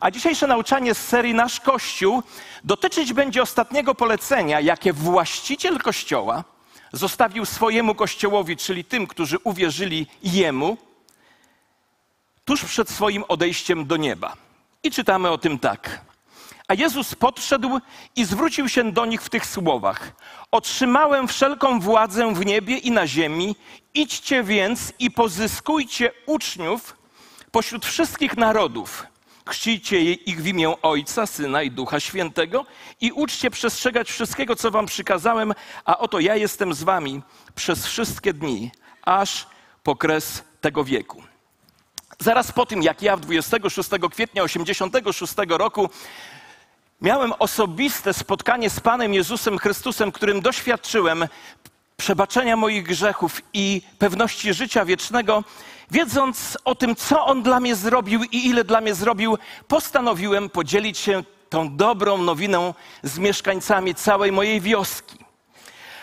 A dzisiejsze nauczanie z serii Nasz Kościół dotyczyć będzie ostatniego polecenia, jakie właściciel Kościoła zostawił swojemu Kościołowi, czyli tym, którzy uwierzyli Jemu, tuż przed swoim odejściem do nieba. I czytamy o tym tak. A Jezus podszedł i zwrócił się do nich w tych słowach: Otrzymałem wszelką władzę w niebie i na ziemi. Idźcie więc i pozyskujcie uczniów pośród wszystkich narodów. Chrzcijcie ich w imię Ojca, Syna i Ducha Świętego i uczcie przestrzegać wszystkiego, co wam przykazałem, a oto ja jestem z wami przez wszystkie dni, aż po kres tego wieku. Zaraz po tym, jak ja w 26 kwietnia 86 roku miałem osobiste spotkanie z Panem Jezusem Chrystusem, którym doświadczyłem przebaczenia moich grzechów i pewności życia wiecznego, wiedząc o tym, co On dla mnie zrobił i ile dla mnie zrobił, postanowiłem podzielić się tą dobrą nowiną z mieszkańcami całej mojej wioski.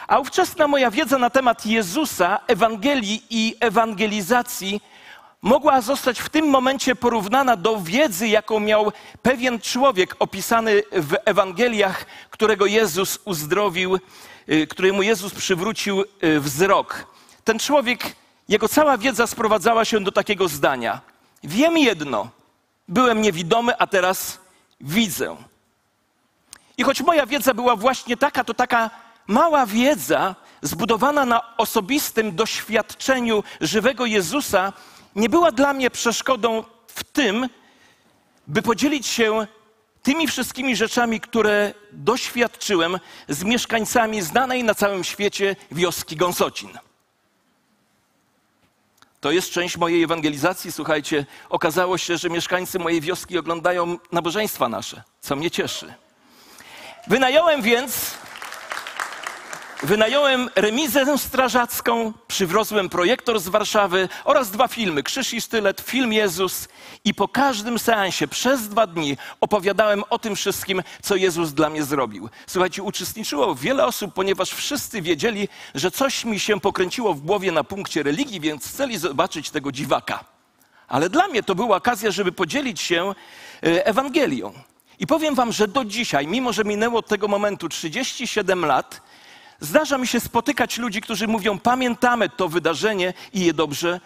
A ówczesna moja wiedza na temat Jezusa, Ewangelii i ewangelizacji mogła zostać w tym momencie porównana do wiedzy, jaką miał pewien człowiek opisany w Ewangeliach, którego Jezus uzdrowił, y, któremu Jezus przywrócił y, wzrok. Ten człowiek, jego cała wiedza sprowadzała się do takiego zdania: Wiem jedno, byłem niewidomy, a teraz widzę. I choć moja wiedza była właśnie taka, to taka mała wiedza, zbudowana na osobistym doświadczeniu żywego Jezusa, nie była dla mnie przeszkodą w tym, by podzielić się tymi wszystkimi rzeczami, które doświadczyłem z mieszkańcami znanej na całym świecie wioski Gąsocin. To jest część mojej ewangelizacji. Słuchajcie, okazało się, że mieszkańcy mojej wioski oglądają nabożeństwa nasze, co mnie cieszy. Wynająłem więc Wynająłem remizę strażacką, przywrozłem projektor z Warszawy oraz dwa filmy, Krzyż i Sztylet, film Jezus i po każdym seansie przez dwa dni opowiadałem o tym wszystkim, co Jezus dla mnie zrobił. Słuchajcie, uczestniczyło wiele osób, ponieważ wszyscy wiedzieli, że coś mi się pokręciło w głowie na punkcie religii, więc chcieli zobaczyć tego dziwaka. Ale dla mnie to była okazja, żeby podzielić się e, Ewangelią. I powiem wam, że do dzisiaj, mimo że minęło od tego momentu 37 lat, Zdarza mi się spotykać ludzi, którzy mówią: Pamiętamy to wydarzenie i je dobrze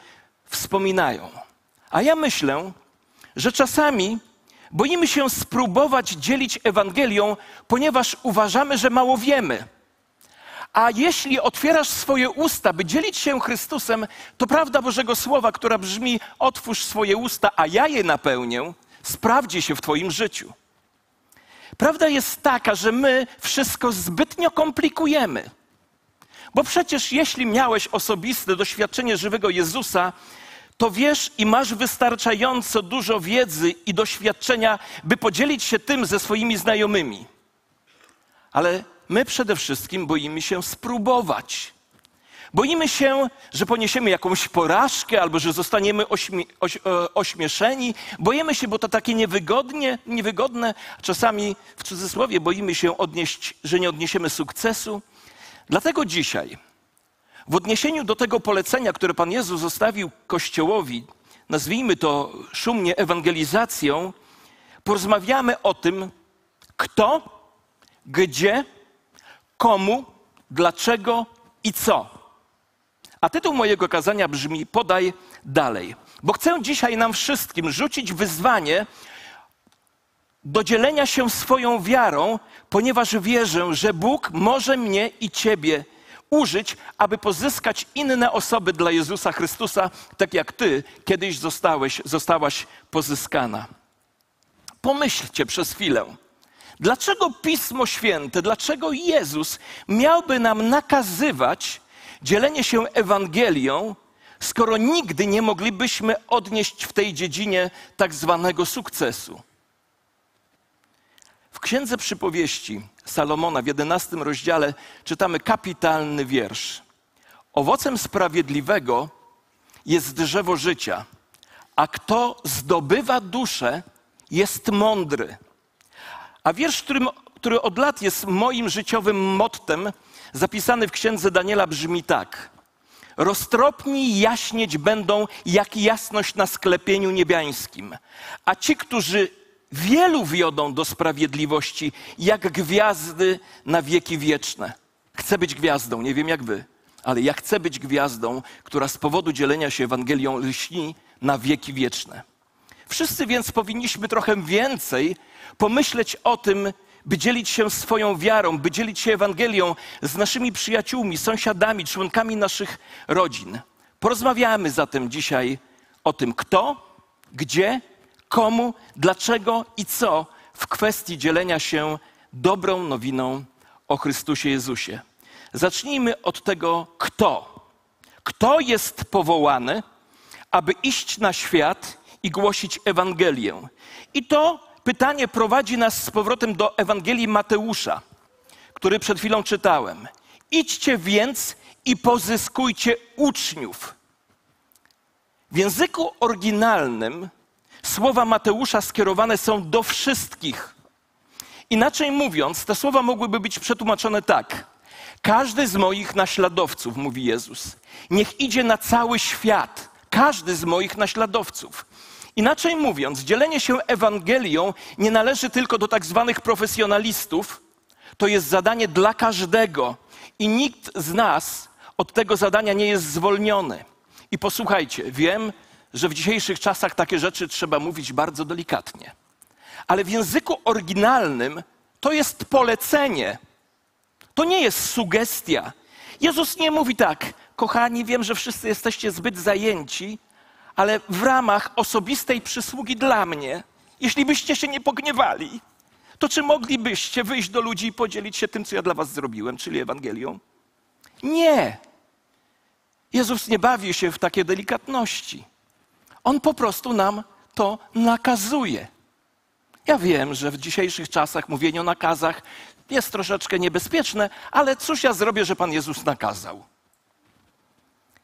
wspominają. A ja myślę, że czasami boimy się spróbować dzielić Ewangelią, ponieważ uważamy, że mało wiemy. A jeśli otwierasz swoje usta, by dzielić się Chrystusem, to prawda Bożego Słowa, która brzmi: Otwórz swoje usta, a ja je napełnię, sprawdzi się w Twoim życiu. Prawda jest taka, że my wszystko zbytnio komplikujemy. Bo przecież jeśli miałeś osobiste doświadczenie żywego Jezusa, to wiesz i masz wystarczająco dużo wiedzy i doświadczenia, by podzielić się tym ze swoimi znajomymi. Ale my przede wszystkim boimy się spróbować. Boimy się, że poniesiemy jakąś porażkę albo że zostaniemy ośmie, oś, e, ośmieszeni. Boimy się, bo to takie niewygodnie, niewygodne. Czasami w cudzysłowie boimy się odnieść, że nie odniesiemy sukcesu. Dlatego dzisiaj, w odniesieniu do tego polecenia, które Pan Jezus zostawił Kościołowi, nazwijmy to szumnie ewangelizacją, porozmawiamy o tym, kto, gdzie, komu, dlaczego i co. A tytuł mojego kazania brzmi: Podaj dalej. Bo chcę dzisiaj nam wszystkim rzucić wyzwanie do dzielenia się swoją wiarą, ponieważ wierzę, że Bóg może mnie i Ciebie użyć, aby pozyskać inne osoby dla Jezusa Chrystusa, tak jak Ty kiedyś zostałeś, zostałaś pozyskana. Pomyślcie przez chwilę. Dlaczego Pismo Święte, dlaczego Jezus miałby nam nakazywać, dzielenie się Ewangelią, skoro nigdy nie moglibyśmy odnieść w tej dziedzinie tak zwanego sukcesu. W Księdze Przypowieści Salomona w jedenastym rozdziale czytamy kapitalny wiersz. Owocem sprawiedliwego jest drzewo życia, a kto zdobywa duszę, jest mądry. A wiersz, którym, który od lat jest moim życiowym mottem, zapisany w księdze Daniela brzmi tak. Roztropni jaśnieć będą jak jasność na sklepieniu niebiańskim, a ci, którzy wielu wiodą do sprawiedliwości, jak gwiazdy na wieki wieczne. Chcę być gwiazdą, nie wiem jak wy, ale ja chcę być gwiazdą, która z powodu dzielenia się Ewangelią lśni na wieki wieczne. Wszyscy więc powinniśmy trochę więcej pomyśleć o tym, by dzielić się swoją wiarą, by dzielić się Ewangelią z naszymi przyjaciółmi, sąsiadami, członkami naszych rodzin. Porozmawiamy zatem dzisiaj o tym, kto, gdzie, komu, dlaczego i co w kwestii dzielenia się dobrą nowiną o Chrystusie Jezusie. Zacznijmy od tego, kto. Kto jest powołany, aby iść na świat i głosić Ewangelię? I to pytanie prowadzi nas z powrotem do Ewangelii Mateusza, który przed chwilą czytałem. Idźcie więc i pozyskujcie uczniów. W języku oryginalnym słowa Mateusza skierowane są do wszystkich. Inaczej mówiąc, te słowa mogłyby być przetłumaczone tak. Każdy z moich naśladowców, mówi Jezus, niech idzie na cały świat. Każdy z moich naśladowców. Inaczej mówiąc, dzielenie się Ewangelią nie należy tylko do tak zwanych profesjonalistów. To jest zadanie dla każdego i nikt z nas od tego zadania nie jest zwolniony. I posłuchajcie, wiem, że w dzisiejszych czasach takie rzeczy trzeba mówić bardzo delikatnie. Ale w języku oryginalnym to jest polecenie. To nie jest sugestia. Jezus nie mówi tak, kochani, wiem, że wszyscy jesteście zbyt zajęci, ale w ramach osobistej przysługi dla mnie, jeśli byście się nie pogniewali, to czy moglibyście wyjść do ludzi i podzielić się tym, co ja dla was zrobiłem, czyli Ewangelią? Nie. Jezus nie bawi się w takie delikatności. On po prostu nam to nakazuje. Ja wiem, że w dzisiejszych czasach mówienie o nakazach jest troszeczkę niebezpieczne, ale cóż ja zrobię, że Pan Jezus nakazał?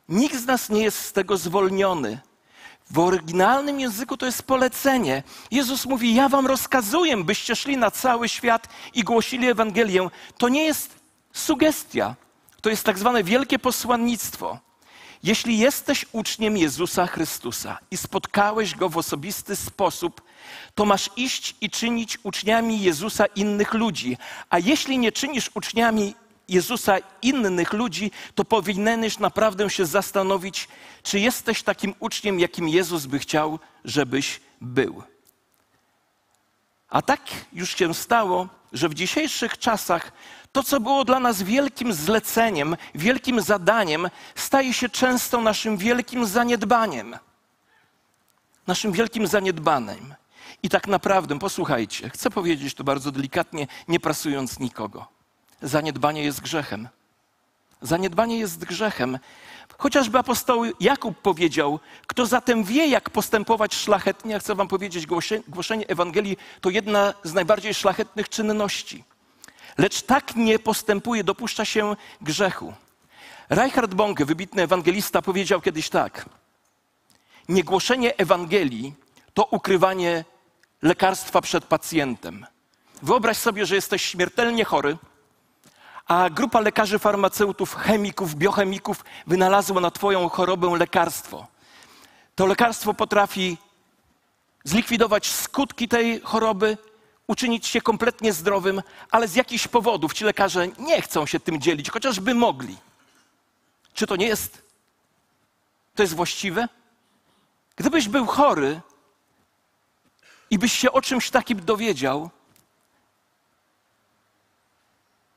Nikt z nas nie jest z tego zwolniony. W oryginalnym języku to jest polecenie. Jezus mówi: Ja wam rozkazuję, byście szli na cały świat i głosili Ewangelię. To nie jest sugestia, to jest tak zwane wielkie posłannictwo. Jeśli jesteś uczniem Jezusa Chrystusa i spotkałeś go w osobisty sposób, to masz iść i czynić uczniami Jezusa innych ludzi. A jeśli nie czynisz uczniami Jezusa innych ludzi, to powinieneś naprawdę się zastanowić, czy jesteś takim uczniem, jakim Jezus by chciał, żebyś był. A tak już się stało, że w dzisiejszych czasach to, co było dla nas wielkim zleceniem, wielkim zadaniem, staje się często naszym wielkim zaniedbaniem. Naszym wielkim zaniedbaniem. I tak naprawdę, posłuchajcie, chcę powiedzieć to bardzo delikatnie, nie prasując nikogo. Zaniedbanie jest grzechem. Zaniedbanie jest grzechem. Chociażby apostoł Jakub powiedział, kto zatem wie, jak postępować szlachetnie, ja chcę wam powiedzieć, głoszenie Ewangelii to jedna z najbardziej szlachetnych czynności. Lecz tak nie postępuje, dopuszcza się grzechu. Reinhard Bonke, wybitny ewangelista, powiedział kiedyś tak. Niegłoszenie Ewangelii to ukrywanie lekarstwa przed pacjentem. Wyobraź sobie, że jesteś śmiertelnie chory, a grupa lekarzy, farmaceutów, chemików, biochemików wynalazła na Twoją chorobę lekarstwo. To lekarstwo potrafi zlikwidować skutki tej choroby, uczynić się kompletnie zdrowym, ale z jakichś powodów ci lekarze nie chcą się tym dzielić, chociażby mogli. Czy to nie jest, to jest właściwe? Gdybyś był chory i byś się o czymś takim dowiedział,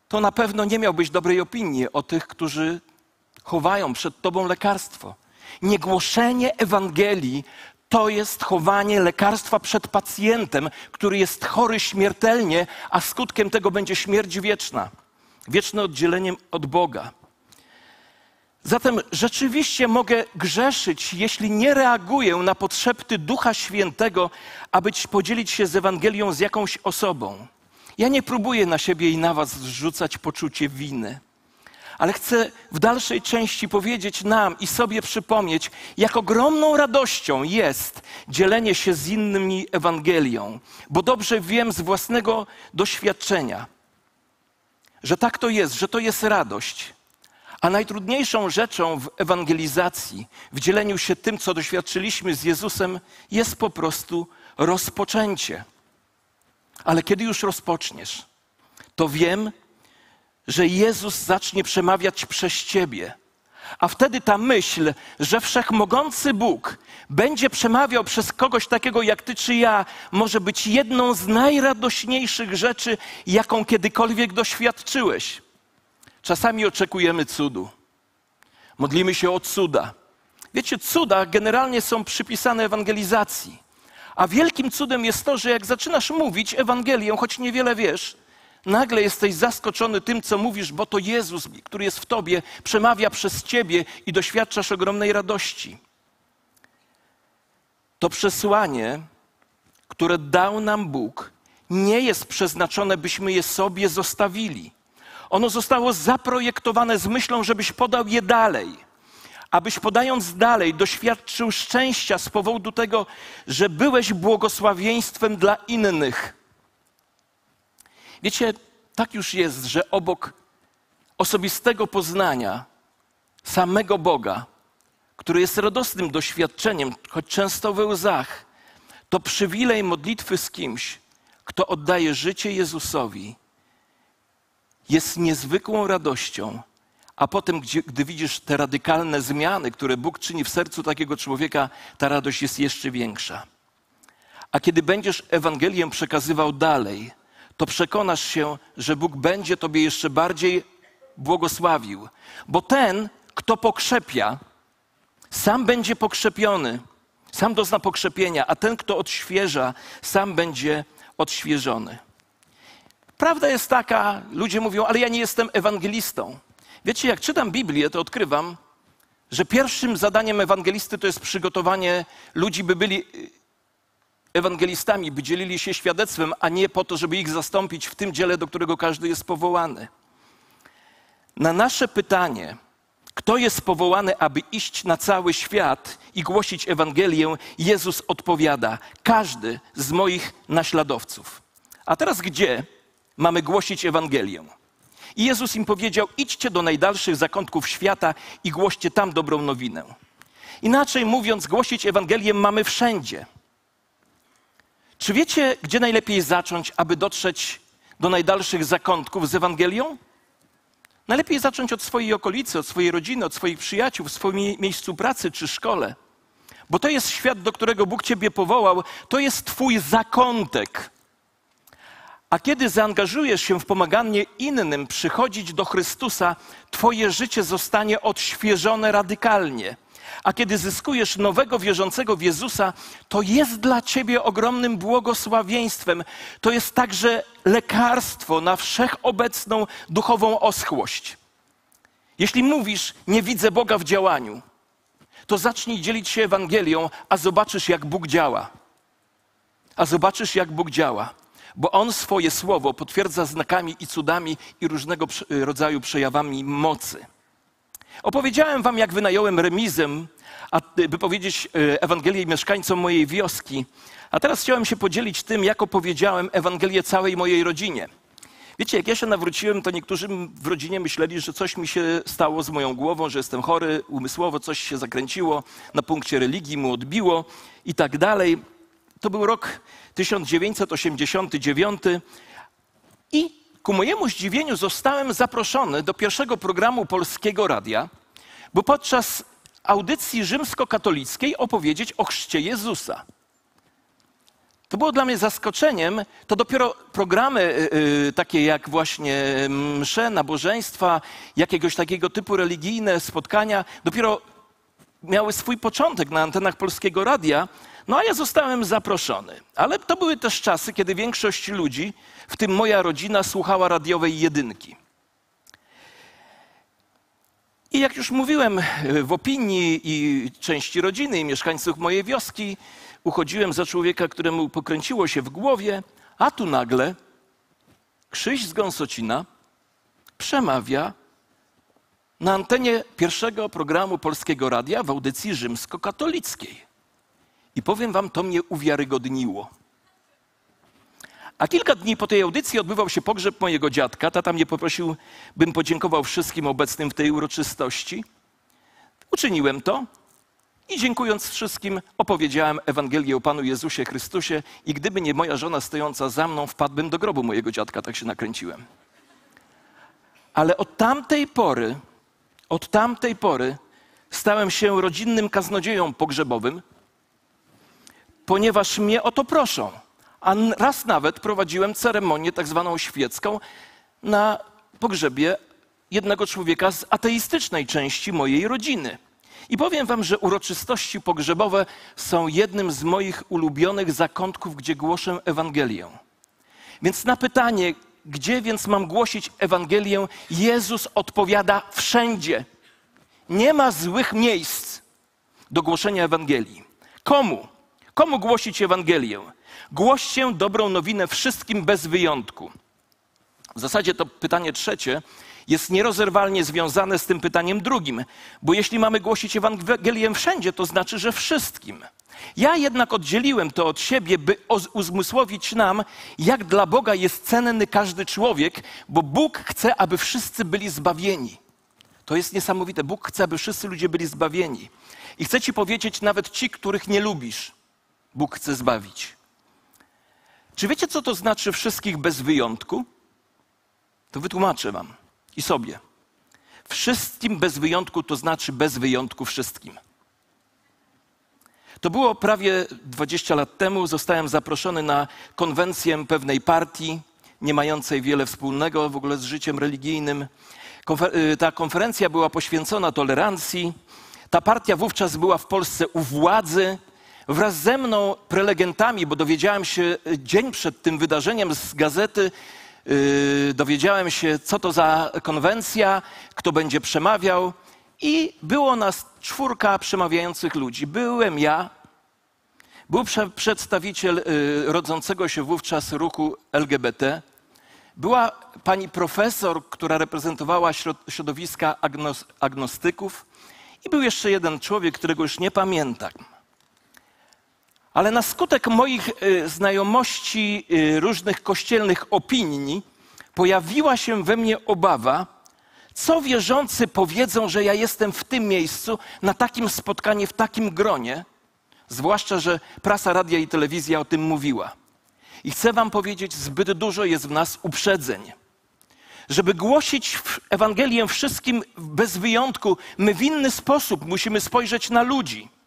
to na pewno nie miałbyś dobrej opinii o tych, którzy chowają przed tobą lekarstwo. Niegłoszenie Ewangelii to jest chowanie lekarstwa przed pacjentem, który jest chory śmiertelnie, a skutkiem tego będzie śmierć wieczna, wieczne oddzielenie od Boga. Zatem rzeczywiście mogę grzeszyć, jeśli nie reaguję na potrzeby Ducha Świętego, aby podzielić się z Ewangelią z jakąś osobą. Ja nie próbuję na siebie i na Was zrzucać poczucie winy, ale chcę w dalszej części powiedzieć nam i sobie przypomnieć, jak ogromną radością jest dzielenie się z innymi Ewangelią, bo dobrze wiem z własnego doświadczenia, że tak to jest, że to jest radość. A najtrudniejszą rzeczą w ewangelizacji, w dzieleniu się tym, co doświadczyliśmy z Jezusem, jest po prostu rozpoczęcie. Ale kiedy już rozpoczniesz, to wiem, że Jezus zacznie przemawiać przez ciebie. A wtedy ta myśl, że wszechmogący Bóg będzie przemawiał przez kogoś takiego jak ty czy ja, może być jedną z najradośniejszych rzeczy, jaką kiedykolwiek doświadczyłeś. Czasami oczekujemy cudu. Modlimy się o cuda. Wiecie, cuda generalnie są przypisane ewangelizacji. A wielkim cudem jest to, że jak zaczynasz mówić Ewangelię, choć niewiele wiesz, nagle jesteś zaskoczony tym, co mówisz, bo to Jezus, który jest w tobie, przemawia przez ciebie i doświadczasz ogromnej radości. To przesłanie, które dał nam Bóg, nie jest przeznaczone, byśmy je sobie zostawili. Ono zostało zaprojektowane z myślą, żebyś podał je dalej abyś podając dalej doświadczył szczęścia z powodu tego, że byłeś błogosławieństwem dla innych. Wiecie, tak już jest, że obok osobistego poznania samego Boga, który jest radosnym doświadczeniem, choć często we łzach, to przywilej modlitwy z kimś, kto oddaje życie Jezusowi, jest niezwykłą radością a potem, gdy widzisz te radykalne zmiany, które Bóg czyni w sercu takiego człowieka, ta radość jest jeszcze większa. A kiedy będziesz Ewangelię przekazywał dalej, to przekonasz się, że Bóg będzie Tobie jeszcze bardziej błogosławił. Bo ten, kto pokrzepia, sam będzie pokrzepiony, sam dozna pokrzepienia, a ten, kto odświeża, sam będzie odświeżony. Prawda jest taka, ludzie mówią, ale ja nie jestem ewangelistą. Wiecie, jak czytam Biblię, to odkrywam, że pierwszym zadaniem ewangelisty to jest przygotowanie ludzi, by byli y, ewangelistami, by dzielili się świadectwem, a nie po to, żeby ich zastąpić w tym dziele, do którego każdy jest powołany. Na nasze pytanie, kto jest powołany, aby iść na cały świat i głosić Ewangelię, Jezus odpowiada: każdy z moich naśladowców. A teraz gdzie mamy głosić Ewangelię? I Jezus im powiedział: idźcie do najdalszych zakątków świata i głoście tam dobrą nowinę. Inaczej mówiąc, głosić Ewangelię mamy wszędzie. Czy wiecie, gdzie najlepiej zacząć, aby dotrzeć do najdalszych zakątków z Ewangelią? Najlepiej zacząć od swojej okolicy, od swojej rodziny, od swoich przyjaciół, w swoim miejscu pracy czy szkole. Bo to jest świat, do którego Bóg Ciebie powołał, to jest Twój zakątek. A kiedy zaangażujesz się w pomaganie innym przychodzić do Chrystusa, Twoje życie zostanie odświeżone radykalnie. A kiedy zyskujesz nowego wierzącego w Jezusa, to jest dla Ciebie ogromnym błogosławieństwem. To jest także lekarstwo na wszechobecną duchową oschłość. Jeśli mówisz, nie widzę Boga w działaniu, to zacznij dzielić się Ewangelią, a zobaczysz, jak Bóg działa. A zobaczysz, jak Bóg działa bo On swoje słowo potwierdza znakami i cudami i różnego rodzaju przejawami mocy. Opowiedziałem wam, jak wynająłem remizę, by powiedzieć e, Ewangelię mieszkańcom mojej wioski. A teraz chciałem się podzielić tym, jak opowiedziałem Ewangelię całej mojej rodzinie. Wiecie, jak ja się nawróciłem, to niektórzy w rodzinie myśleli, że coś mi się stało z moją głową, że jestem chory umysłowo, coś się zakręciło, na punkcie religii mu odbiło i tak dalej. To był rok 1989 i ku mojemu zdziwieniu zostałem zaproszony do pierwszego programu Polskiego Radia, bo podczas audycji rzymskokatolickiej opowiedzieć o chrzcie Jezusa. To było dla mnie zaskoczeniem. To dopiero programy yy, takie jak właśnie msze, nabożeństwa, jakiegoś takiego typu religijne spotkania, dopiero miały swój początek na antenach Polskiego Radia. No a ja zostałem zaproszony. Ale to były też czasy, kiedy większość ludzi, w tym moja rodzina, słuchała radiowej jedynki. I jak już mówiłem, w opinii i części rodziny i mieszkańców mojej wioski, uchodziłem za człowieka, któremu pokręciło się w głowie, a tu nagle Krzyś z Gąsocina przemawia na antenie pierwszego programu Polskiego Radia w audycji rzymskokatolickiej. I powiem wam, to mnie uwiarygodniło. A kilka dni po tej audycji odbywał się pogrzeb mojego dziadka. Tata mnie poprosił, bym podziękował wszystkim obecnym w tej uroczystości. Uczyniłem to. I dziękując wszystkim, opowiedziałem Ewangelię o Panu Jezusie Chrystusie i gdyby nie moja żona stojąca za mną, wpadłbym do grobu mojego dziadka, tak się nakręciłem. Ale od tamtej pory, od tamtej pory stałem się rodzinnym kaznodzieją pogrzebowym, ponieważ mnie o to proszą. A raz nawet prowadziłem ceremonię tak zwaną świecką na pogrzebie jednego człowieka z ateistycznej części mojej rodziny. I powiem wam, że uroczystości pogrzebowe są jednym z moich ulubionych zakątków, gdzie głoszę Ewangelię. Więc na pytanie, gdzie więc mam głosić Ewangelię, Jezus odpowiada wszędzie. Nie ma złych miejsc do głoszenia Ewangelii. Komu? Komu głosić Ewangelię? Głoście dobrą nowinę wszystkim bez wyjątku. W zasadzie to pytanie trzecie jest nierozerwalnie związane z tym pytaniem drugim, bo jeśli mamy głosić Ewangelię wszędzie, to znaczy, że wszystkim. Ja jednak oddzieliłem to od siebie, by uzmysłowić nam, jak dla Boga jest cenny każdy człowiek, bo Bóg chce, aby wszyscy byli zbawieni. To jest niesamowite. Bóg chce, aby wszyscy ludzie byli zbawieni. I chcę Ci powiedzieć, nawet ci, których nie lubisz, Bóg chce zbawić. Czy wiecie, co to znaczy wszystkich bez wyjątku? To wytłumaczę Wam i sobie. Wszystkim bez wyjątku to znaczy bez wyjątku wszystkim. To było prawie 20 lat temu. Zostałem zaproszony na konwencję pewnej partii, nie mającej wiele wspólnego w ogóle z życiem religijnym. Y, ta konferencja była poświęcona tolerancji. Ta partia wówczas była w Polsce u władzy. Wraz ze mną, prelegentami, bo dowiedziałem się dzień przed tym wydarzeniem z gazety, yy, dowiedziałem się, co to za konwencja, kto będzie przemawiał. I było nas czwórka przemawiających ludzi. Byłem ja, był prze przedstawiciel yy, rodzącego się wówczas ruchu LGBT, była pani profesor, która reprezentowała środowiska agnos agnostyków, i był jeszcze jeden człowiek, którego już nie pamiętam. Ale na skutek moich y, znajomości y, różnych kościelnych opinii pojawiła się we mnie obawa, co wierzący powiedzą, że ja jestem w tym miejscu, na takim spotkaniu, w takim gronie, zwłaszcza, że prasa, radia i telewizja o tym mówiła. I chcę Wam powiedzieć, zbyt dużo jest w nas uprzedzeń. Żeby głosić Ewangelię wszystkim bez wyjątku, my w inny sposób musimy spojrzeć na ludzi.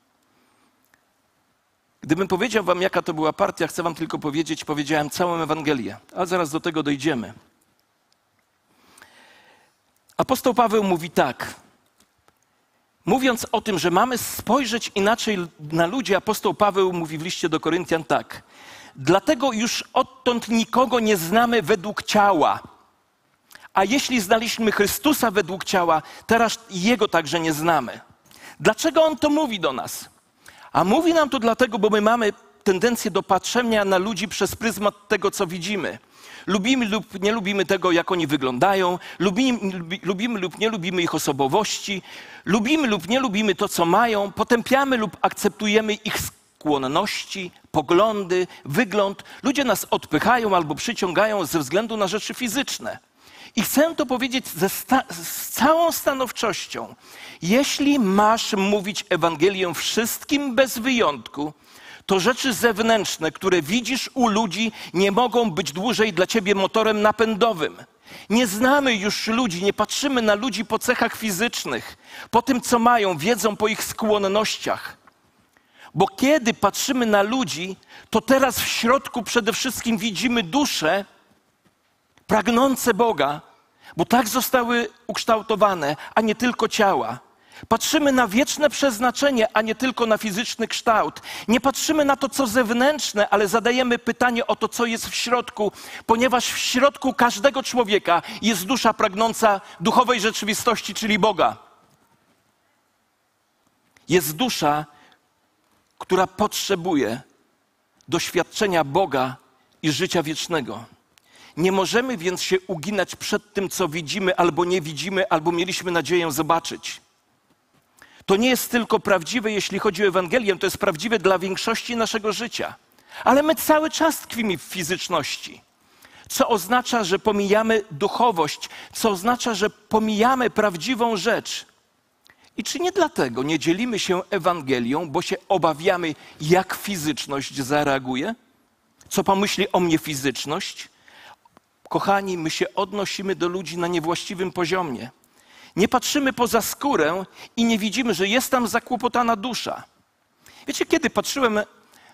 Gdybym powiedział Wam, jaka to była partia, chcę Wam tylko powiedzieć, powiedziałem całą Ewangelię, ale zaraz do tego dojdziemy. Apostoł Paweł mówi tak. Mówiąc o tym, że mamy spojrzeć inaczej na ludzi, apostoł Paweł mówi w liście do Koryntian tak. Dlatego już odtąd nikogo nie znamy według ciała. A jeśli znaliśmy Chrystusa według ciała, teraz Jego także nie znamy. Dlaczego On to mówi do nas? A mówi nam to dlatego, bo my mamy tendencję do patrzenia na ludzi przez pryzmat tego, co widzimy. Lubimy lub nie lubimy tego, jak oni wyglądają, lubimy, lubimy lub nie lubimy ich osobowości, lubimy lub nie lubimy to, co mają, potępiamy lub akceptujemy ich skłonności, poglądy, wygląd. Ludzie nas odpychają albo przyciągają ze względu na rzeczy fizyczne. I chcę to powiedzieć z całą stanowczością. Jeśli masz mówić Ewangelię wszystkim bez wyjątku, to rzeczy zewnętrzne, które widzisz u ludzi, nie mogą być dłużej dla ciebie motorem napędowym. Nie znamy już ludzi, nie patrzymy na ludzi po cechach fizycznych, po tym, co mają, wiedzą po ich skłonnościach. Bo kiedy patrzymy na ludzi, to teraz w środku przede wszystkim widzimy dusze pragnące Boga, bo tak zostały ukształtowane, a nie tylko ciała. Patrzymy na wieczne przeznaczenie, a nie tylko na fizyczny kształt. Nie patrzymy na to, co zewnętrzne, ale zadajemy pytanie o to, co jest w środku, ponieważ w środku każdego człowieka jest dusza pragnąca duchowej rzeczywistości, czyli Boga. Jest dusza, która potrzebuje doświadczenia Boga i życia wiecznego. Nie możemy więc się uginać przed tym, co widzimy albo nie widzimy, albo mieliśmy nadzieję zobaczyć. To nie jest tylko prawdziwe, jeśli chodzi o Ewangelię, to jest prawdziwe dla większości naszego życia. Ale my cały czas tkwimy w fizyczności, co oznacza, że pomijamy duchowość, co oznacza, że pomijamy prawdziwą rzecz. I czy nie dlatego nie dzielimy się Ewangelią, bo się obawiamy, jak fizyczność zareaguje? Co pomyśli o mnie fizyczność? Kochani, my się odnosimy do ludzi na niewłaściwym poziomie. Nie patrzymy poza skórę i nie widzimy, że jest tam zakłopotana dusza. Wiecie, kiedy patrzyłem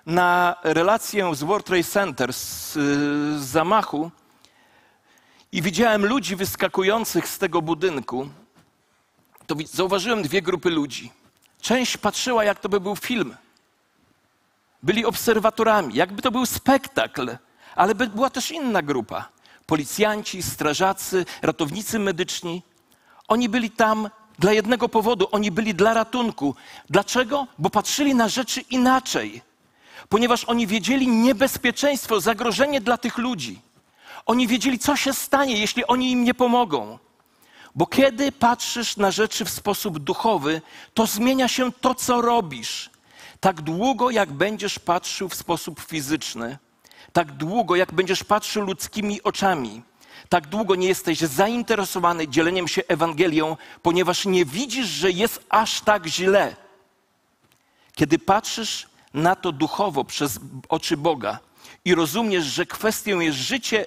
na relację z World Trade Center, z, z zamachu i widziałem ludzi wyskakujących z tego budynku, to zauważyłem dwie grupy ludzi. Część patrzyła, jak to by był film. Byli obserwatorami, jakby to był spektakl, ale była też inna grupa. Policjanci, strażacy, ratownicy medyczni. Oni byli tam dla jednego powodu, oni byli dla ratunku. Dlaczego? Bo patrzyli na rzeczy inaczej. Ponieważ oni wiedzieli niebezpieczeństwo, zagrożenie dla tych ludzi. Oni wiedzieli, co się stanie, jeśli oni im nie pomogą. Bo kiedy patrzysz na rzeczy w sposób duchowy, to zmienia się to, co robisz. Tak długo, jak będziesz patrzył w sposób fizyczny, tak długo, jak będziesz patrzył ludzkimi oczami, tak długo nie jesteś zainteresowany dzieleniem się Ewangelią, ponieważ nie widzisz, że jest aż tak źle. Kiedy patrzysz na to duchowo przez oczy Boga i rozumiesz, że kwestią jest życie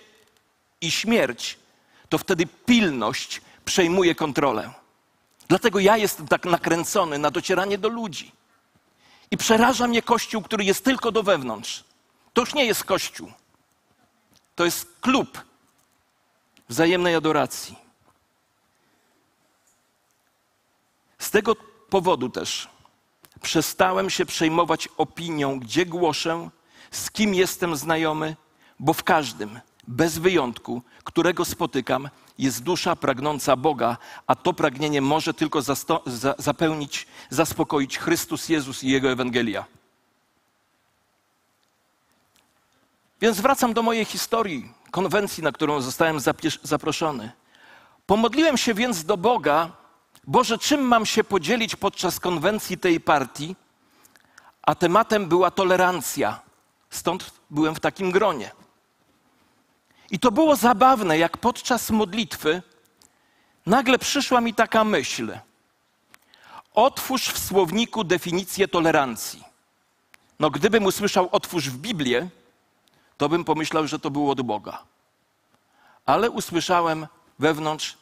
i śmierć, to wtedy pilność przejmuje kontrolę. Dlatego ja jestem tak nakręcony na docieranie do ludzi. I przeraża mnie kościół, który jest tylko do wewnątrz. To już nie jest kościół. To jest klub wzajemnej adoracji. Z tego powodu też przestałem się przejmować opinią, gdzie głoszę, z kim jestem znajomy, bo w każdym, bez wyjątku, którego spotykam, jest dusza pragnąca Boga, a to pragnienie może tylko za, zapełnić, zaspokoić Chrystus Jezus i Jego Ewangelia. Więc wracam do mojej historii, konwencji, na którą zostałem zaproszony. Pomodliłem się więc do Boga, Boże, czym mam się podzielić podczas konwencji tej partii? A tematem była tolerancja. Stąd byłem w takim gronie. I to było zabawne, jak podczas modlitwy nagle przyszła mi taka myśl. Otwórz w słowniku definicję tolerancji. No, gdybym usłyszał otwórz w Biblię, to bym pomyślał, że to było od Boga. Ale usłyszałem wewnątrz,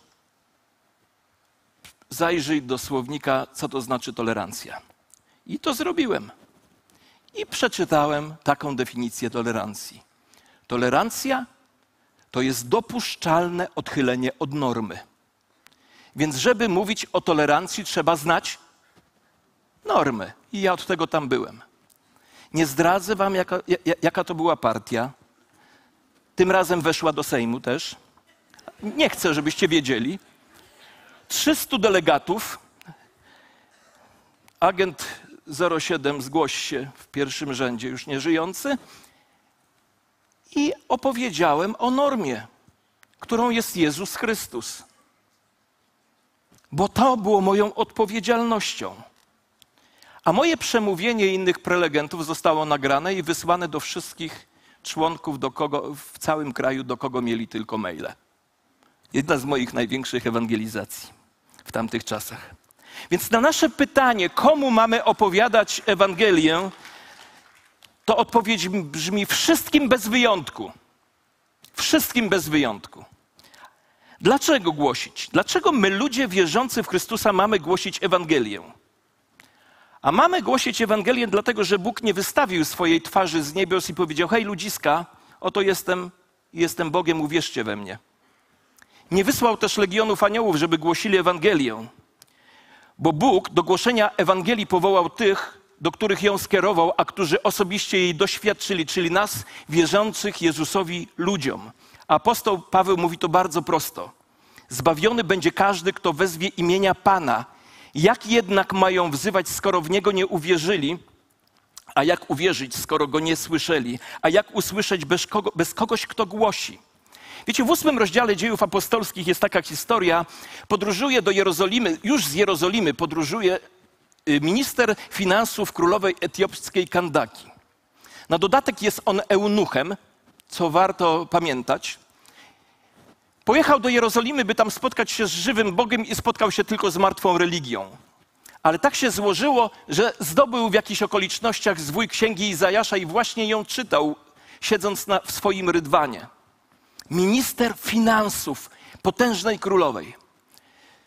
zajrzyj do słownika, co to znaczy tolerancja. I to zrobiłem. I przeczytałem taką definicję tolerancji. Tolerancja to jest dopuszczalne odchylenie od normy. Więc, żeby mówić o tolerancji, trzeba znać normy. I ja od tego tam byłem. Nie zdradzę wam, jaka, jaka to była partia. Tym razem weszła do Sejmu też. Nie chcę, żebyście wiedzieli. 300 delegatów. Agent 07 zgłoś się w pierwszym rzędzie, już nieżyjący i opowiedziałem o normie, którą jest Jezus Chrystus. Bo to było moją odpowiedzialnością. A moje przemówienie innych prelegentów zostało nagrane i wysłane do wszystkich członków do kogo, w całym kraju, do kogo mieli tylko maile. Jedna z moich największych ewangelizacji w tamtych czasach. Więc na nasze pytanie, komu mamy opowiadać Ewangelię, to odpowiedź brzmi wszystkim bez wyjątku. Wszystkim bez wyjątku. Dlaczego głosić? Dlaczego my, ludzie wierzący w Chrystusa, mamy głosić Ewangelię? A mamy głosić Ewangelię dlatego, że Bóg nie wystawił swojej twarzy z niebios i powiedział: Hej, ludziska, oto jestem, jestem Bogiem, uwierzcie we mnie. Nie wysłał też legionów aniołów, żeby głosili Ewangelię, bo Bóg do głoszenia Ewangelii powołał tych, do których ją skierował, a którzy osobiście jej doświadczyli, czyli nas, wierzących Jezusowi ludziom. Apostoł Paweł mówi to bardzo prosto. Zbawiony będzie każdy, kto wezwie imienia Pana. Jak jednak mają wzywać, skoro w Niego nie uwierzyli? A jak uwierzyć, skoro Go nie słyszeli? A jak usłyszeć bez, kogo, bez kogoś, kto głosi? Wiecie, w ósmym rozdziale dziejów apostolskich jest taka historia. Podróżuje do Jerozolimy, już z Jerozolimy podróżuje Y, minister finansów królowej etiopskiej Kandaki. Na dodatek jest on eunuchem, co warto pamiętać. Pojechał do Jerozolimy, by tam spotkać się z żywym Bogiem i spotkał się tylko z martwą religią. ale tak się złożyło, że zdobył w jakichś okolicznościach zwój księgi Izajasza i właśnie ją czytał, siedząc na, w swoim rydwanie. Minister finansów potężnej królowej.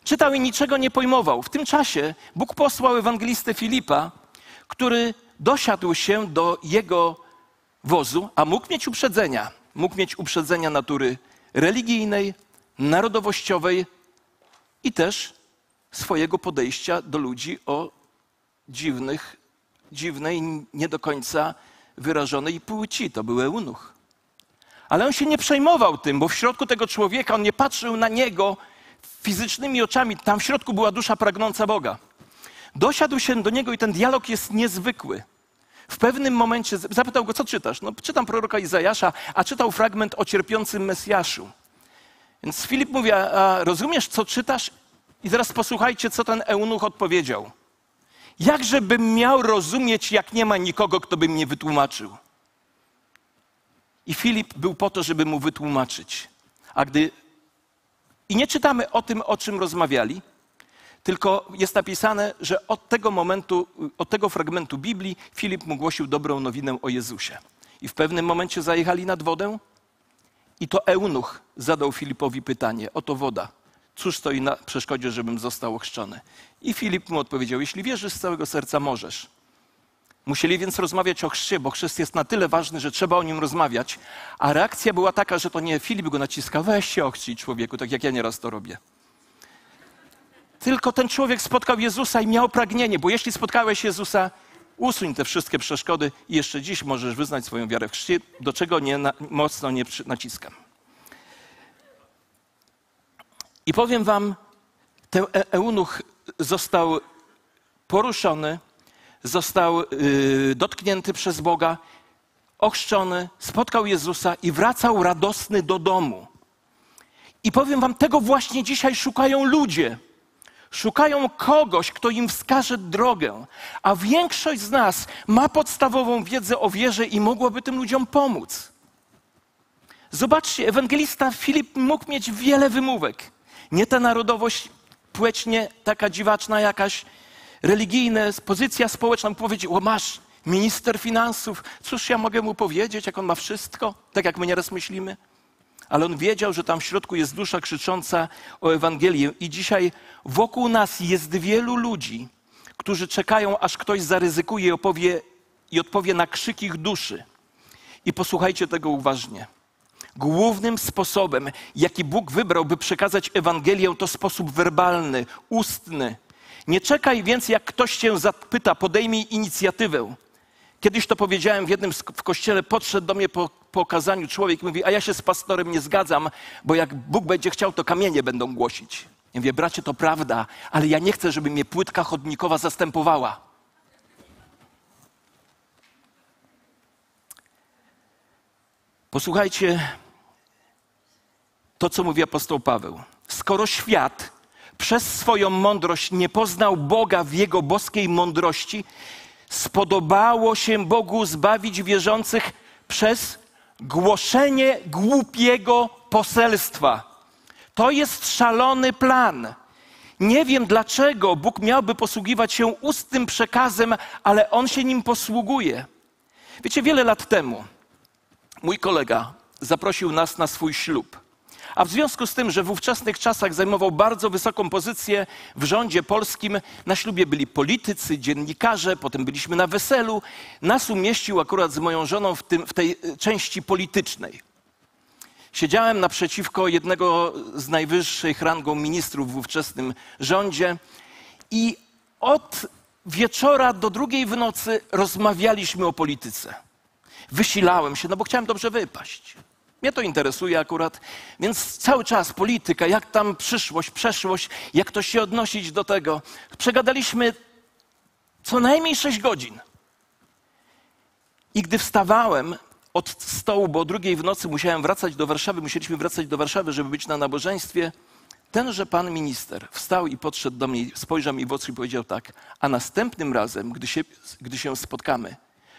Czytał i niczego nie pojmował. W tym czasie Bóg posłał ewangelistę Filipa, który dosiadł się do jego wozu, a mógł mieć uprzedzenia. Mógł mieć uprzedzenia natury religijnej, narodowościowej i też swojego podejścia do ludzi o dziwnych, dziwnej, nie do końca wyrażonej płci. To był eunuch. Ale on się nie przejmował tym, bo w środku tego człowieka on nie patrzył na niego fizycznymi oczami. Tam w środku była dusza pragnąca Boga. Dosiadł się do niego i ten dialog jest niezwykły. W pewnym momencie zapytał go, co czytasz? No, czytam proroka Izajasza, a czytał fragment o cierpiącym Mesjaszu. Więc Filip mówi, a rozumiesz, co czytasz? I teraz posłuchajcie, co ten eunuch odpowiedział. Jakże bym miał rozumieć, jak nie ma nikogo, kto by mnie wytłumaczył? I Filip był po to, żeby mu wytłumaczyć. A gdy. I nie czytamy o tym, o czym rozmawiali, tylko jest napisane, że od tego momentu, od tego fragmentu Biblii Filip mu głosił dobrą nowinę o Jezusie. I w pewnym momencie zajechali nad wodę, i to eunuch zadał Filipowi pytanie: Oto woda. Cóż stoi na przeszkodzie, żebym został ochrzczony? I Filip mu odpowiedział: Jeśli wierzysz z całego serca, możesz. Musieli więc rozmawiać o chrzcie, bo chrzest jest na tyle ważny, że trzeba o nim rozmawiać. A reakcja była taka, że to nie Filip go naciska, weź się ochrzcić człowieku, tak jak ja nieraz to robię. Tylko ten człowiek spotkał Jezusa i miał pragnienie, bo jeśli spotkałeś Jezusa, usuń te wszystkie przeszkody i jeszcze dziś możesz wyznać swoją wiarę w chrzcie, do czego nie, na, mocno nie naciskam. I powiem wam, ten e, eunuch został poruszony, został yy, dotknięty przez Boga, ochrzczony, spotkał Jezusa i wracał radosny do domu. I powiem wam, tego właśnie dzisiaj szukają ludzie. Szukają kogoś, kto im wskaże drogę, a większość z nas ma podstawową wiedzę o wierze i mogłaby tym ludziom pomóc. Zobaczcie, ewangelista Filip mógł mieć wiele wymówek. Nie ta narodowość płecznie taka dziwaczna jakaś, religijna pozycja społeczna. Mógł powiedzieć, o masz, minister finansów, cóż ja mogę mu powiedzieć, jak on ma wszystko, tak jak my nieraz myślimy ale on wiedział, że tam w środku jest dusza krzycząca o Ewangelię. I dzisiaj wokół nas jest wielu ludzi, którzy czekają, aż ktoś zaryzykuje i, opowie, i odpowie na krzyk ich duszy. I posłuchajcie tego uważnie. Głównym sposobem, jaki Bóg wybrał, by przekazać Ewangelię, to sposób werbalny, ustny. Nie czekaj więc, jak ktoś cię zapyta, podejmij inicjatywę. Kiedyś to powiedziałem w jednym w kościele, podszedł do mnie po, po kazaniu człowiek i mówi, a ja się z pastorem nie zgadzam, bo jak Bóg będzie chciał, to kamienie będą głosić. Ja mówię, bracie, to prawda, ale ja nie chcę, żeby mnie płytka chodnikowa zastępowała. Posłuchajcie to, co mówi apostoł Paweł. Skoro świat przez swoją mądrość nie poznał Boga w jego boskiej mądrości, spodobało się Bogu zbawić wierzących przez głoszenie głupiego poselstwa. To jest szalony plan. Nie wiem, dlaczego Bóg miałby posługiwać się ustnym przekazem, ale on się nim posługuje. Wiecie, wiele lat temu mój kolega zaprosił nas na swój ślub. A w związku z tym, że w ówczesnych czasach zajmował bardzo wysoką pozycję w rządzie polskim, na ślubie byli politycy, dziennikarze, potem byliśmy na weselu, nas umieścił akurat z moją żoną w, tym, w tej e, części politycznej. Siedziałem naprzeciwko jednego z najwyższych rangą ministrów w ówczesnym rządzie i od wieczora do drugiej w nocy rozmawialiśmy o polityce. Wysilałem się, no bo chciałem dobrze wypaść. Mnie to interesuje akurat, więc cały czas polityka, jak tam przyszłość, przeszłość, jak to się odnosić do tego. Przegadaliśmy co najmniej sześć godzin. I gdy wstawałem od stołu, bo o drugiej w nocy musiałem wracać do Warszawy, musieliśmy wracać do Warszawy, żeby być na nabożeństwie, tenże pan minister wstał i podszedł do mnie, spojrzał mi w oczy i powiedział tak, a następnym razem, gdy się, gdy się spotkamy,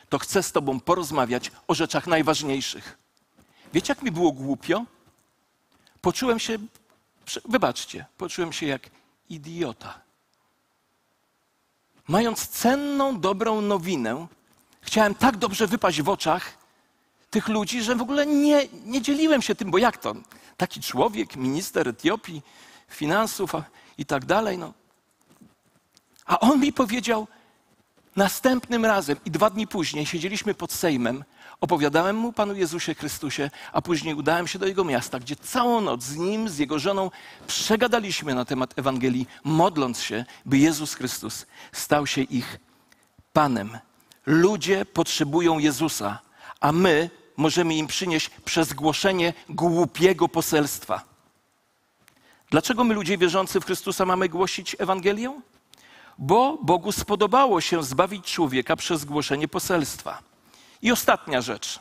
to chcę z tobą porozmawiać o rzeczach najważniejszych. Wiecie, jak mi było głupio? Poczułem się, wybaczcie, poczułem się jak idiota. mając cenną, dobrą nowinę, chciałem tak dobrze wypaść w oczach tych ludzi, że w ogóle nie, nie dzieliłem się tym, bo jak to? Taki człowiek, minister Etiopii, finansów i tak dalej. No. A on mi powiedział, następnym razem i dwa dni później siedzieliśmy pod Sejmem, opowiadałem mu Panu Jezusie Chrystusie, a później udałem się do jego miasta, gdzie całą noc z nim, z jego żoną przegadaliśmy na temat Ewangelii, modląc się, by Jezus Chrystus stał się ich Panem. Ludzie potrzebują Jezusa, a my możemy im przynieść przez głoszenie głupiego poselstwa. Dlaczego my, ludzie wierzący w Chrystusa, mamy głosić Ewangelię? Bo Bogu spodobało się zbawić człowieka przez głoszenie poselstwa. I ostatnia rzecz.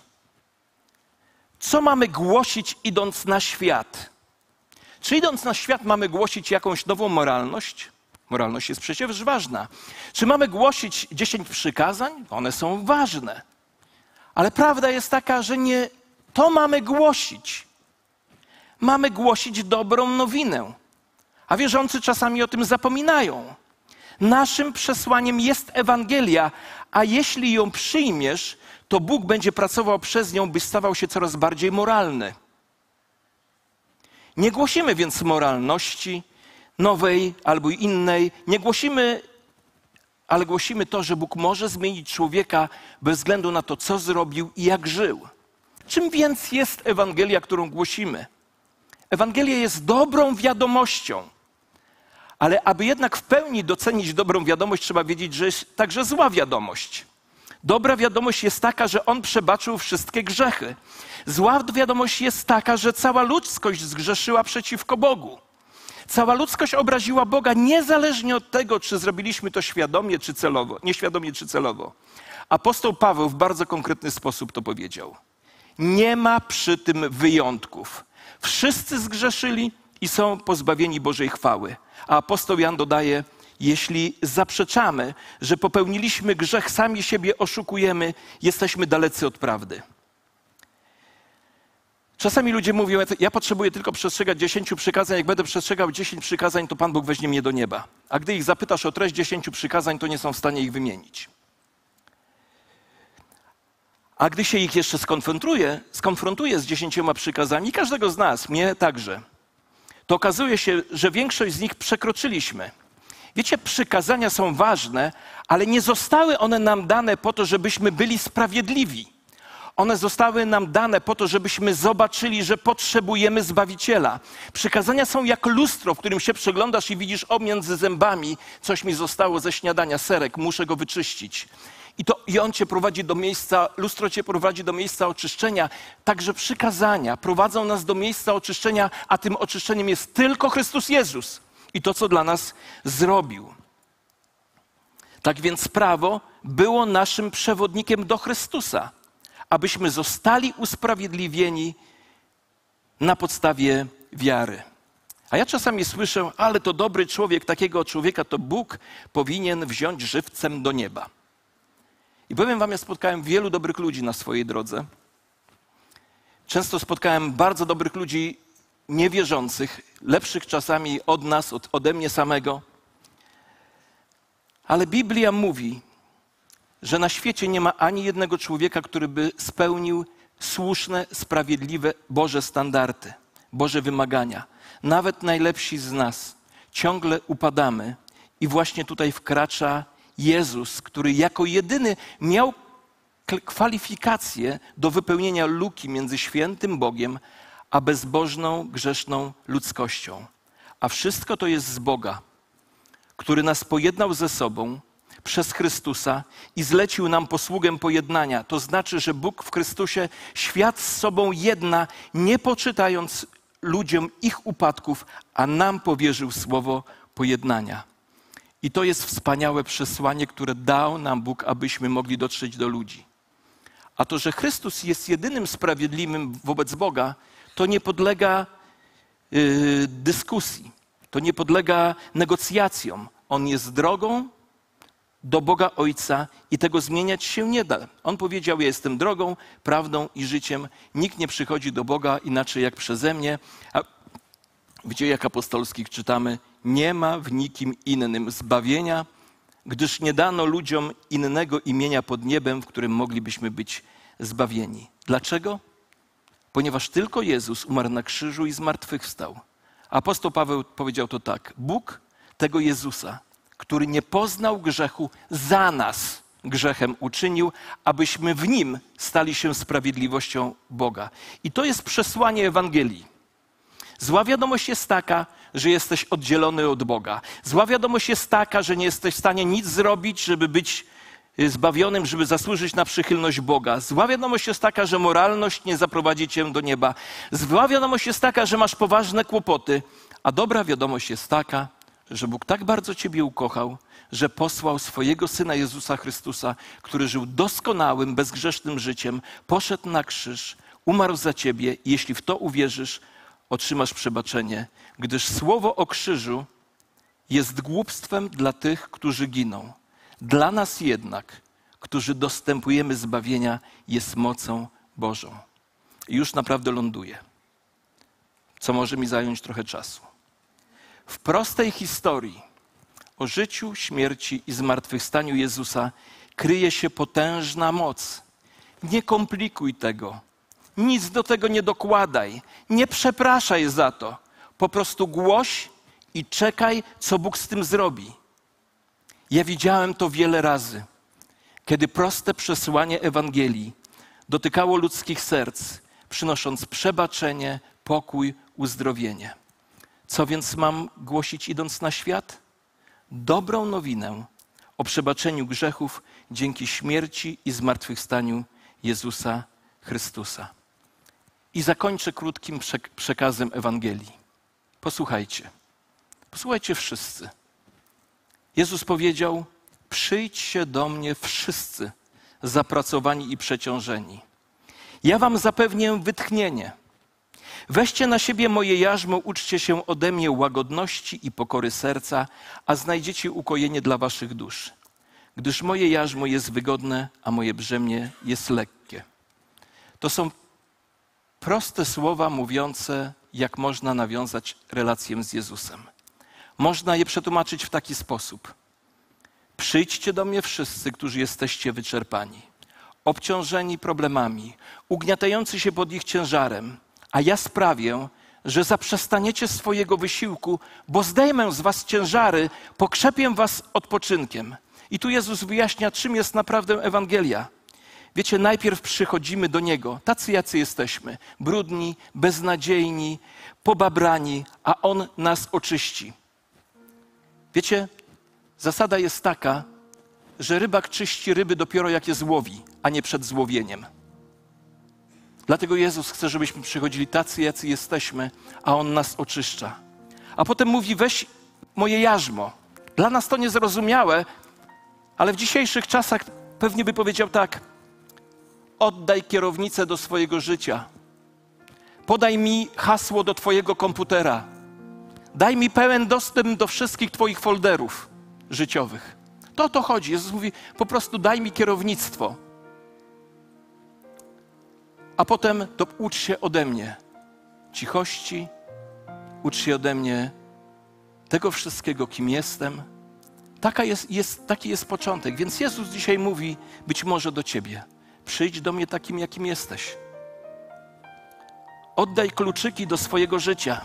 Co mamy głosić, idąc na świat? Czy idąc na świat mamy głosić jakąś nową moralność? Moralność jest przecież ważna. Czy mamy głosić dziesięć przykazań? One są ważne. Ale prawda jest taka, że nie to mamy głosić. Mamy głosić dobrą nowinę. A wierzący czasami o tym zapominają. Naszym przesłaniem jest Ewangelia, a jeśli ją przyjmiesz, to Bóg będzie pracował przez nią, by stawał się coraz bardziej moralny. Nie głosimy więc moralności nowej albo innej. Nie głosimy, ale głosimy to, że Bóg może zmienić człowieka bez względu na to, co zrobił i jak żył. Czym więc jest Ewangelia, którą głosimy? Ewangelia jest dobrą wiadomością. Ale aby jednak w pełni docenić dobrą wiadomość, trzeba wiedzieć, że jest także zła wiadomość. Dobra wiadomość jest taka, że On przebaczył wszystkie grzechy. Zła wiadomość jest taka, że cała ludzkość zgrzeszyła przeciwko Bogu. Cała ludzkość obraziła Boga niezależnie od tego, czy zrobiliśmy to świadomie czy celowo, nieświadomie czy celowo. Apostoł Paweł w bardzo konkretny sposób to powiedział. Nie ma przy tym wyjątków. Wszyscy zgrzeszyli i są pozbawieni Bożej chwały. A apostoł Jan dodaje, jeśli zaprzeczamy, że popełniliśmy grzech, sami siebie oszukujemy, jesteśmy dalecy od prawdy. Czasami ludzie mówią, ja potrzebuję tylko przestrzegać dziesięciu przykazań, jak będę przestrzegał dziesięć przykazań, to Pan Bóg weźmie mnie do nieba. A gdy ich zapytasz o treść dziesięciu przykazań, to nie są w stanie ich wymienić. A gdy się ich jeszcze skonfrontuje, skonfrontuje z dziesięcioma przykazami, każdego z nas, mnie także, to okazuje się, że większość z nich przekroczyliśmy. Wiecie, przykazania są ważne, ale nie zostały one nam dane po to, żebyśmy byli sprawiedliwi. One zostały nam dane po to, żebyśmy zobaczyli, że potrzebujemy Zbawiciela. Przykazania są jak lustro, w którym się przeglądasz i widzisz o między zębami, coś mi zostało ze śniadania, serek, muszę go wyczyścić. I, to, I on cię prowadzi do miejsca, lustro cię prowadzi do miejsca oczyszczenia. Także przykazania prowadzą nas do miejsca oczyszczenia, a tym oczyszczeniem jest tylko Chrystus Jezus i to, co dla nas zrobił. Tak więc prawo było naszym przewodnikiem do Chrystusa, abyśmy zostali usprawiedliwieni na podstawie wiary. A ja czasami słyszę, ale to dobry człowiek, takiego człowieka to Bóg powinien wziąć żywcem do nieba. I powiem wam, ja spotkałem wielu dobrych ludzi na swojej drodze. Często spotkałem bardzo dobrych ludzi niewierzących, lepszych czasami od nas, od, ode mnie samego. Ale Biblia mówi, że na świecie nie ma ani jednego człowieka, który by spełnił słuszne, sprawiedliwe Boże standardy, Boże wymagania. Nawet najlepsi z nas ciągle upadamy i właśnie tutaj wkracza Jezus, który jako jedyny miał kwalifikacje do wypełnienia luki między świętym Bogiem a bezbożną, grzeszną ludzkością. A wszystko to jest z Boga, który nas pojednał ze sobą przez Chrystusa i zlecił nam posługę pojednania. To znaczy, że Bóg w Chrystusie świat z sobą jedna, nie poczytając ludziom ich upadków, a nam powierzył słowo pojednania. I to jest wspaniałe przesłanie, które dał nam Bóg, abyśmy mogli dotrzeć do ludzi. A to, że Chrystus jest jedynym sprawiedliwym wobec Boga, to nie podlega yy, dyskusji, to nie podlega negocjacjom. On jest drogą do Boga Ojca i tego zmieniać się nie da. On powiedział: Ja jestem drogą, prawdą i życiem. Nikt nie przychodzi do Boga inaczej jak przeze mnie. A w dziejach apostolskich czytamy: Nie ma w nikim innym zbawienia, gdyż nie dano ludziom innego imienia pod niebem, w którym moglibyśmy być zbawieni. Dlaczego? Ponieważ tylko Jezus umarł na krzyżu i zmartwychwstał. Apostoł Paweł powiedział to tak: Bóg tego Jezusa, który nie poznał grzechu, za nas grzechem uczynił, abyśmy w nim stali się sprawiedliwością Boga. I to jest przesłanie Ewangelii. Zła wiadomość jest taka, że jesteś oddzielony od Boga. Zła wiadomość jest taka, że nie jesteś w stanie nic zrobić, żeby być zbawionym, żeby zasłużyć na przychylność Boga. Zła wiadomość jest taka, że moralność nie zaprowadzi cię do nieba. Zła wiadomość jest taka, że masz poważne kłopoty. A dobra wiadomość jest taka, że Bóg tak bardzo ciebie ukochał, że posłał swojego syna Jezusa Chrystusa, który żył doskonałym, bezgrzesznym życiem, poszedł na krzyż, umarł za ciebie i jeśli w to uwierzysz, otrzymasz przebaczenie, gdyż słowo o krzyżu jest głupstwem dla tych, którzy giną. Dla nas jednak, którzy dostępujemy zbawienia, jest mocą Bożą. I już naprawdę ląduję, co może mi zająć trochę czasu. W prostej historii o życiu, śmierci i zmartwychwstaniu Jezusa kryje się potężna moc. Nie komplikuj tego. Nic do tego nie dokładaj. Nie przepraszaj za to. Po prostu głoś i czekaj, co Bóg z tym zrobi. Ja widziałem to wiele razy, kiedy proste przesłanie Ewangelii dotykało ludzkich serc, przynosząc przebaczenie, pokój, uzdrowienie. Co więc mam głosić idąc na świat? Dobrą nowinę o przebaczeniu grzechów dzięki śmierci i zmartwychwstaniu Jezusa Chrystusa. I zakończę krótkim przekazem Ewangelii. Posłuchajcie. Posłuchajcie wszyscy. Jezus powiedział: Przyjdźcie do mnie wszyscy zapracowani i przeciążeni. Ja wam zapewnię wytchnienie. Weźcie na siebie moje jarzmo, uczcie się ode mnie łagodności i pokory serca, a znajdziecie ukojenie dla waszych dusz. Gdyż moje jarzmo jest wygodne, a moje brzemię jest lekkie. To są proste słowa mówiące, jak można nawiązać relację z Jezusem. Można je przetłumaczyć w taki sposób: Przyjdźcie do mnie wszyscy, którzy jesteście wyczerpani, obciążeni problemami, ugniatający się pod ich ciężarem a ja sprawię, że zaprzestaniecie swojego wysiłku, bo zdejmę z was ciężary, pokrzepię was odpoczynkiem. I tu Jezus wyjaśnia, czym jest naprawdę Ewangelia. Wiecie, najpierw przychodzimy do Niego, tacy jacy jesteśmy, brudni, beznadziejni, pobabrani, a On nas oczyści. Wiecie, zasada jest taka, że rybak czyści ryby dopiero jak je złowi, a nie przed złowieniem. Dlatego Jezus chce, żebyśmy przychodzili tacy, jacy jesteśmy, a On nas oczyszcza. A potem mówi: weź moje jarzmo. Dla nas to niezrozumiałe, ale w dzisiejszych czasach pewnie by powiedział tak: oddaj kierownicę do swojego życia. Podaj mi hasło do Twojego komputera. Daj mi pełen dostęp do wszystkich Twoich folderów życiowych. To o to chodzi. Jezus mówi: po prostu daj mi kierownictwo a potem to ucz się ode mnie cichości, ucz się ode mnie tego wszystkiego, kim jestem. Taka jest, jest, taki jest początek. Więc Jezus dzisiaj mówi być może do ciebie: przyjdź do mnie takim, jakim jesteś. Oddaj kluczyki do swojego życia.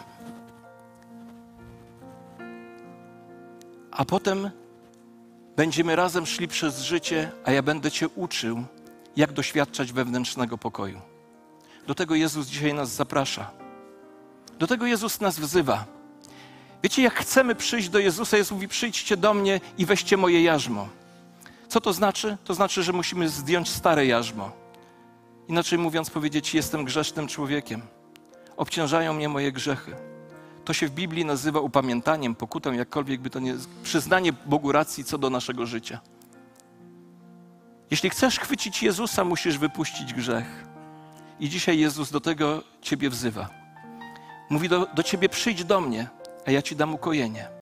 A potem będziemy razem szli przez życie, a ja będę Cię uczył, jak doświadczać wewnętrznego pokoju. Do tego Jezus dzisiaj nas zaprasza. Do tego Jezus nas wzywa. Wiecie, jak chcemy przyjść do Jezusa, Jezus mówi: przyjdźcie do mnie i weźcie moje jarzmo. Co to znaczy? To znaczy, że musimy zdjąć stare jarzmo. Inaczej mówiąc, powiedzieć: Jestem grzesznym człowiekiem. Obciążają mnie moje grzechy. To się w Biblii nazywa upamiętaniem, pokutą, jakkolwiek by to nie przyznanie Bogu racji co do naszego życia. Jeśli chcesz chwycić Jezusa, musisz wypuścić grzech. I dzisiaj Jezus do tego Ciebie wzywa. Mówi do, do Ciebie: przyjdź do mnie, a ja Ci dam ukojenie.